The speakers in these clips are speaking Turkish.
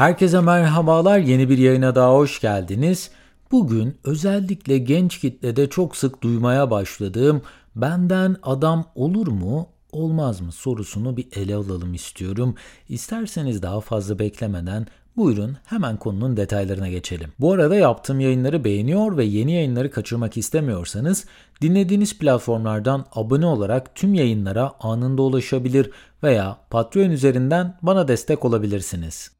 Herkese merhabalar. Yeni bir yayına daha hoş geldiniz. Bugün özellikle genç kitlede çok sık duymaya başladığım benden adam olur mu olmaz mı sorusunu bir ele alalım istiyorum. İsterseniz daha fazla beklemeden Buyurun hemen konunun detaylarına geçelim. Bu arada yaptığım yayınları beğeniyor ve yeni yayınları kaçırmak istemiyorsanız dinlediğiniz platformlardan abone olarak tüm yayınlara anında ulaşabilir veya Patreon üzerinden bana destek olabilirsiniz.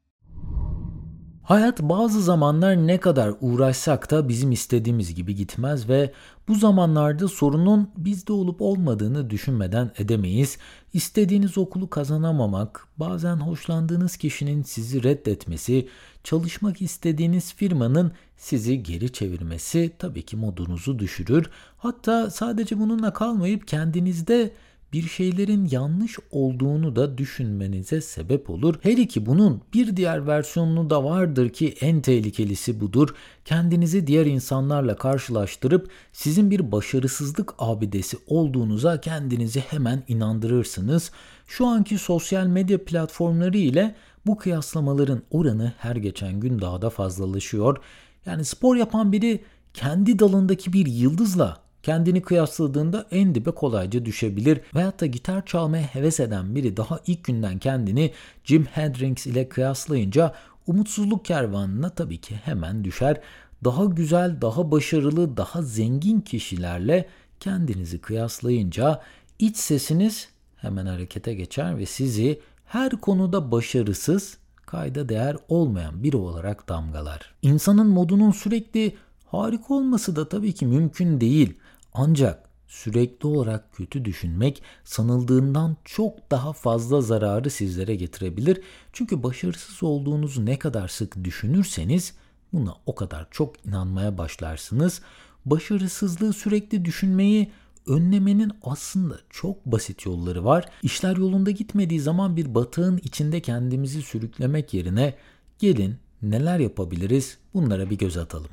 Hayat bazı zamanlar ne kadar uğraşsak da bizim istediğimiz gibi gitmez ve bu zamanlarda sorunun bizde olup olmadığını düşünmeden edemeyiz. İstediğiniz okulu kazanamamak, bazen hoşlandığınız kişinin sizi reddetmesi, çalışmak istediğiniz firmanın sizi geri çevirmesi tabii ki modunuzu düşürür. Hatta sadece bununla kalmayıp kendinizde bir şeylerin yanlış olduğunu da düşünmenize sebep olur. Her iki bunun bir diğer versiyonu da vardır ki en tehlikelisi budur. Kendinizi diğer insanlarla karşılaştırıp sizin bir başarısızlık abidesi olduğunuza kendinizi hemen inandırırsınız. Şu anki sosyal medya platformları ile bu kıyaslamaların oranı her geçen gün daha da fazlalaşıyor. Yani spor yapan biri kendi dalındaki bir yıldızla kendini kıyasladığında en dibe kolayca düşebilir veyahut da gitar çalmaya heves eden biri daha ilk günden kendini Jim Hendrix ile kıyaslayınca umutsuzluk kervanına tabii ki hemen düşer. Daha güzel, daha başarılı, daha zengin kişilerle kendinizi kıyaslayınca iç sesiniz hemen harekete geçer ve sizi her konuda başarısız, kayda değer olmayan biri olarak damgalar. İnsanın modunun sürekli harika olması da tabii ki mümkün değil. Ancak sürekli olarak kötü düşünmek sanıldığından çok daha fazla zararı sizlere getirebilir. Çünkü başarısız olduğunuzu ne kadar sık düşünürseniz buna o kadar çok inanmaya başlarsınız. Başarısızlığı sürekli düşünmeyi önlemenin aslında çok basit yolları var. İşler yolunda gitmediği zaman bir batağın içinde kendimizi sürüklemek yerine gelin neler yapabiliriz bunlara bir göz atalım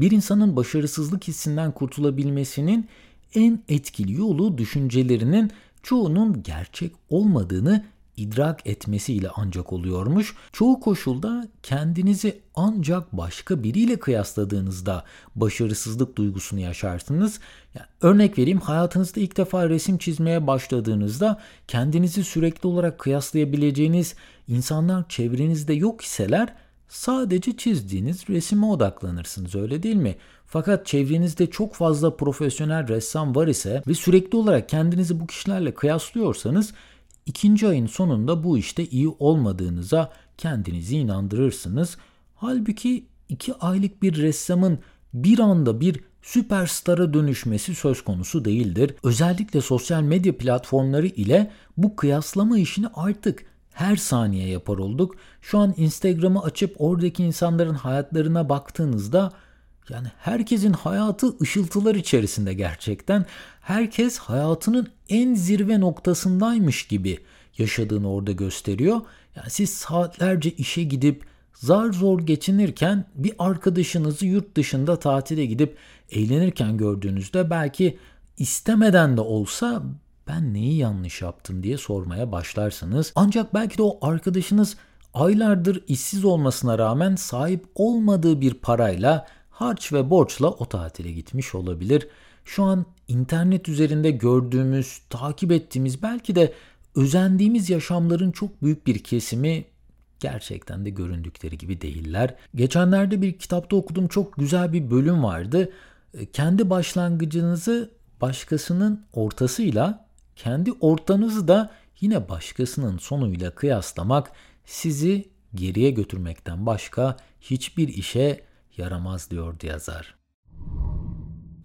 bir insanın başarısızlık hissinden kurtulabilmesinin en etkili yolu düşüncelerinin çoğunun gerçek olmadığını idrak etmesiyle ancak oluyormuş. Çoğu koşulda kendinizi ancak başka biriyle kıyasladığınızda başarısızlık duygusunu yaşarsınız. Yani örnek vereyim hayatınızda ilk defa resim çizmeye başladığınızda kendinizi sürekli olarak kıyaslayabileceğiniz insanlar çevrenizde yok iseler Sadece çizdiğiniz resime odaklanırsınız öyle değil mi? Fakat çevrenizde çok fazla profesyonel ressam var ise ve sürekli olarak kendinizi bu kişilerle kıyaslıyorsanız ikinci ayın sonunda bu işte iyi olmadığınıza kendinizi inandırırsınız. Halbuki iki aylık bir ressamın bir anda bir süperstara dönüşmesi söz konusu değildir. Özellikle sosyal medya platformları ile bu kıyaslama işini artık her saniye yapar olduk. Şu an Instagram'ı açıp oradaki insanların hayatlarına baktığınızda yani herkesin hayatı ışıltılar içerisinde gerçekten. Herkes hayatının en zirve noktasındaymış gibi yaşadığını orada gösteriyor. Yani siz saatlerce işe gidip zar zor geçinirken bir arkadaşınızı yurt dışında tatile gidip eğlenirken gördüğünüzde belki istemeden de olsa ben neyi yanlış yaptım diye sormaya başlarsınız. Ancak belki de o arkadaşınız aylardır işsiz olmasına rağmen sahip olmadığı bir parayla harç ve borçla o tatile gitmiş olabilir. Şu an internet üzerinde gördüğümüz, takip ettiğimiz belki de özendiğimiz yaşamların çok büyük bir kesimi gerçekten de göründükleri gibi değiller. Geçenlerde bir kitapta okudum çok güzel bir bölüm vardı. Kendi başlangıcınızı başkasının ortasıyla kendi ortanızı da yine başkasının sonuyla kıyaslamak sizi geriye götürmekten başka hiçbir işe yaramaz diyordu yazar.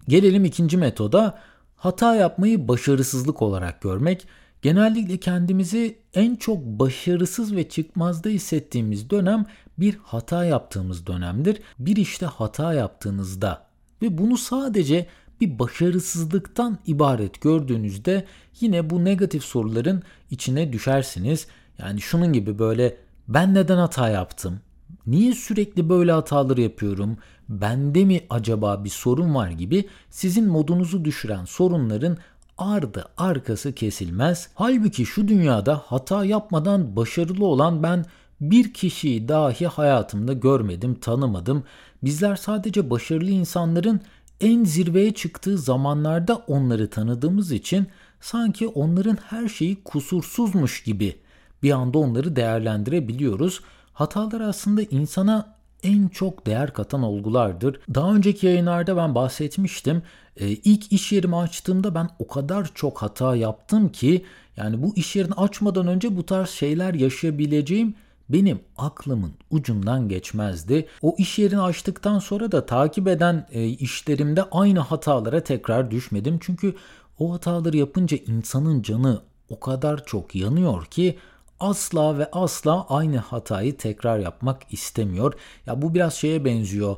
Gelelim ikinci metoda hata yapmayı başarısızlık olarak görmek. Genellikle kendimizi en çok başarısız ve çıkmazda hissettiğimiz dönem bir hata yaptığımız dönemdir. Bir işte hata yaptığınızda ve bunu sadece bir başarısızlıktan ibaret gördüğünüzde yine bu negatif soruların içine düşersiniz. Yani şunun gibi böyle ben neden hata yaptım? Niye sürekli böyle hataları yapıyorum? Bende mi acaba bir sorun var gibi sizin modunuzu düşüren sorunların ardı arkası kesilmez. Halbuki şu dünyada hata yapmadan başarılı olan ben bir kişiyi dahi hayatımda görmedim, tanımadım. Bizler sadece başarılı insanların en zirveye çıktığı zamanlarda onları tanıdığımız için sanki onların her şeyi kusursuzmuş gibi bir anda onları değerlendirebiliyoruz. Hatalar aslında insana en çok değer katan olgulardır. Daha önceki yayınlarda ben bahsetmiştim. Ee, ilk iş yerimi açtığımda ben o kadar çok hata yaptım ki yani bu iş yerini açmadan önce bu tarz şeyler yaşayabileceğim benim aklımın ucundan geçmezdi. O iş yerini açtıktan sonra da takip eden e, işlerimde aynı hatalara tekrar düşmedim. Çünkü o hataları yapınca insanın canı o kadar çok yanıyor ki asla ve asla aynı hatayı tekrar yapmak istemiyor. Ya bu biraz şeye benziyor.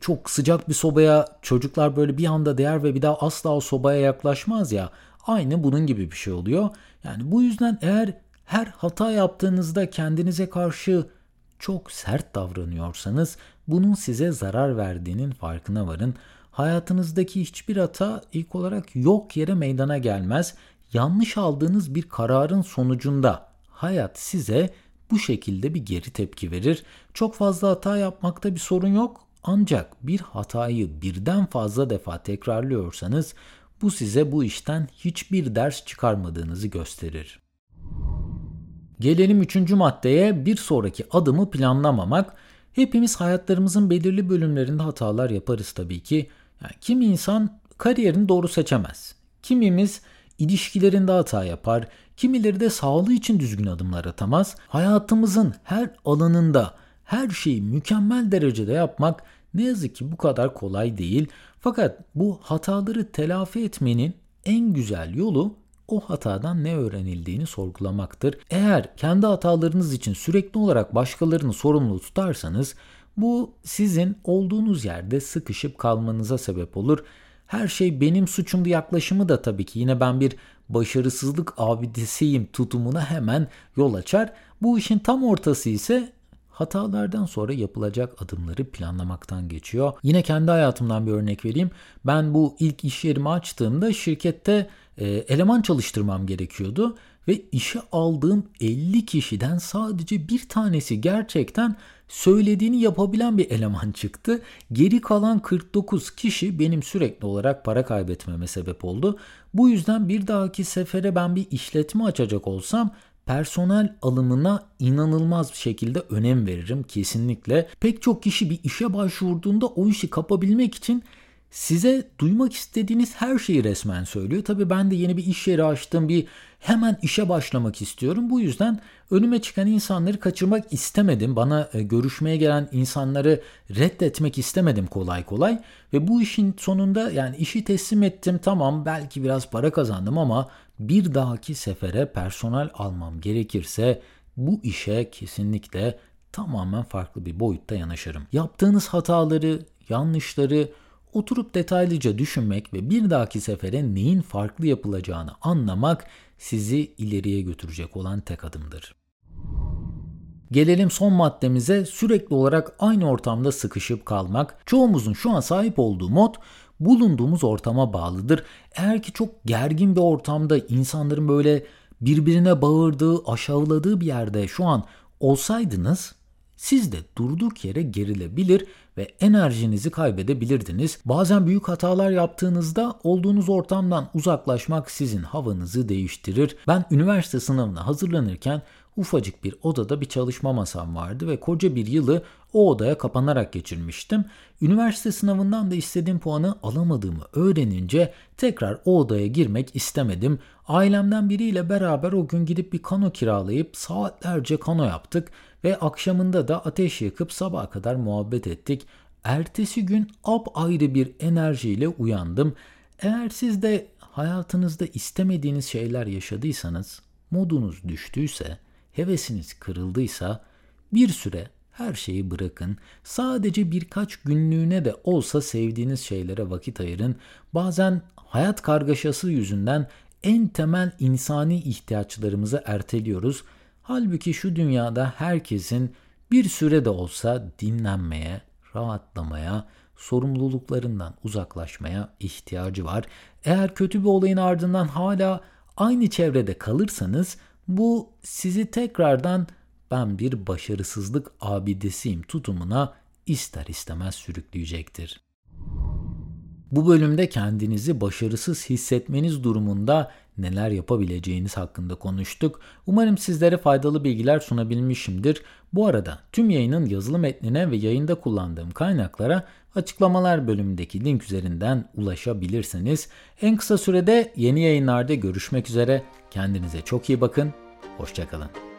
Çok sıcak bir sobaya çocuklar böyle bir anda değer ve bir daha asla o sobaya yaklaşmaz ya. Aynı bunun gibi bir şey oluyor. Yani bu yüzden eğer her hata yaptığınızda kendinize karşı çok sert davranıyorsanız bunun size zarar verdiğinin farkına varın. Hayatınızdaki hiçbir hata ilk olarak yok yere meydana gelmez. Yanlış aldığınız bir kararın sonucunda hayat size bu şekilde bir geri tepki verir. Çok fazla hata yapmakta bir sorun yok. Ancak bir hatayı birden fazla defa tekrarlıyorsanız bu size bu işten hiçbir ders çıkarmadığınızı gösterir. Gelelim üçüncü maddeye bir sonraki adımı planlamamak. Hepimiz hayatlarımızın belirli bölümlerinde hatalar yaparız tabii ki. Yani kimi insan kariyerini doğru seçemez. Kimimiz ilişkilerinde hata yapar. Kimileri de sağlığı için düzgün adımlar atamaz. Hayatımızın her alanında her şeyi mükemmel derecede yapmak ne yazık ki bu kadar kolay değil. Fakat bu hataları telafi etmenin en güzel yolu o hatadan ne öğrenildiğini sorgulamaktır. Eğer kendi hatalarınız için sürekli olarak başkalarını sorumlu tutarsanız bu sizin olduğunuz yerde sıkışıp kalmanıza sebep olur. Her şey benim suçumdu yaklaşımı da tabii ki yine ben bir başarısızlık abidesiyim tutumuna hemen yol açar. Bu işin tam ortası ise hatalardan sonra yapılacak adımları planlamaktan geçiyor. Yine kendi hayatımdan bir örnek vereyim. Ben bu ilk iş yerimi açtığımda şirkette e, eleman çalıştırmam gerekiyordu ve işe aldığım 50 kişiden sadece bir tanesi gerçekten söylediğini yapabilen bir eleman çıktı. Geri kalan 49 kişi benim sürekli olarak para kaybetmeme sebep oldu. Bu yüzden bir dahaki sefere ben bir işletme açacak olsam personel alımına inanılmaz bir şekilde önem veririm kesinlikle. Pek çok kişi bir işe başvurduğunda o işi kapabilmek için size duymak istediğiniz her şeyi resmen söylüyor. Tabii ben de yeni bir iş yeri açtım, bir hemen işe başlamak istiyorum. Bu yüzden önüme çıkan insanları kaçırmak istemedim. Bana e, görüşmeye gelen insanları reddetmek istemedim kolay kolay. Ve bu işin sonunda yani işi teslim ettim. Tamam belki biraz para kazandım ama bir dahaki sefere personel almam gerekirse bu işe kesinlikle tamamen farklı bir boyutta yanaşırım. Yaptığınız hataları, yanlışları oturup detaylıca düşünmek ve bir dahaki sefere neyin farklı yapılacağını anlamak sizi ileriye götürecek olan tek adımdır. Gelelim son maddemize sürekli olarak aynı ortamda sıkışıp kalmak. Çoğumuzun şu an sahip olduğu mod bulunduğumuz ortama bağlıdır. Eğer ki çok gergin bir ortamda insanların böyle birbirine bağırdığı, aşağıladığı bir yerde şu an olsaydınız siz de durduk yere gerilebilir ve enerjinizi kaybedebilirdiniz. Bazen büyük hatalar yaptığınızda olduğunuz ortamdan uzaklaşmak sizin havanızı değiştirir. Ben üniversite sınavına hazırlanırken ufacık bir odada bir çalışma masam vardı ve koca bir yılı o odaya kapanarak geçirmiştim. Üniversite sınavından da istediğim puanı alamadığımı öğrenince tekrar o odaya girmek istemedim. Ailemden biriyle beraber o gün gidip bir kano kiralayıp saatlerce kano yaptık ve akşamında da ateş yakıp sabaha kadar muhabbet ettik. Ertesi gün ap ayrı bir enerjiyle uyandım. Eğer siz de hayatınızda istemediğiniz şeyler yaşadıysanız, modunuz düştüyse, hevesiniz kırıldıysa bir süre her şeyi bırakın. Sadece birkaç günlüğüne de olsa sevdiğiniz şeylere vakit ayırın. Bazen hayat kargaşası yüzünden en temel insani ihtiyaçlarımızı erteliyoruz. Halbuki şu dünyada herkesin bir süre de olsa dinlenmeye, rahatlamaya, sorumluluklarından uzaklaşmaya ihtiyacı var. Eğer kötü bir olayın ardından hala aynı çevrede kalırsanız bu sizi tekrardan ben bir başarısızlık abidesiyim tutumuna ister istemez sürükleyecektir. Bu bölümde kendinizi başarısız hissetmeniz durumunda neler yapabileceğiniz hakkında konuştuk. Umarım sizlere faydalı bilgiler sunabilmişimdir. Bu arada tüm yayının yazılı metnine ve yayında kullandığım kaynaklara açıklamalar bölümündeki link üzerinden ulaşabilirsiniz. En kısa sürede yeni yayınlarda görüşmek üzere. Kendinize çok iyi bakın. Hoşçakalın.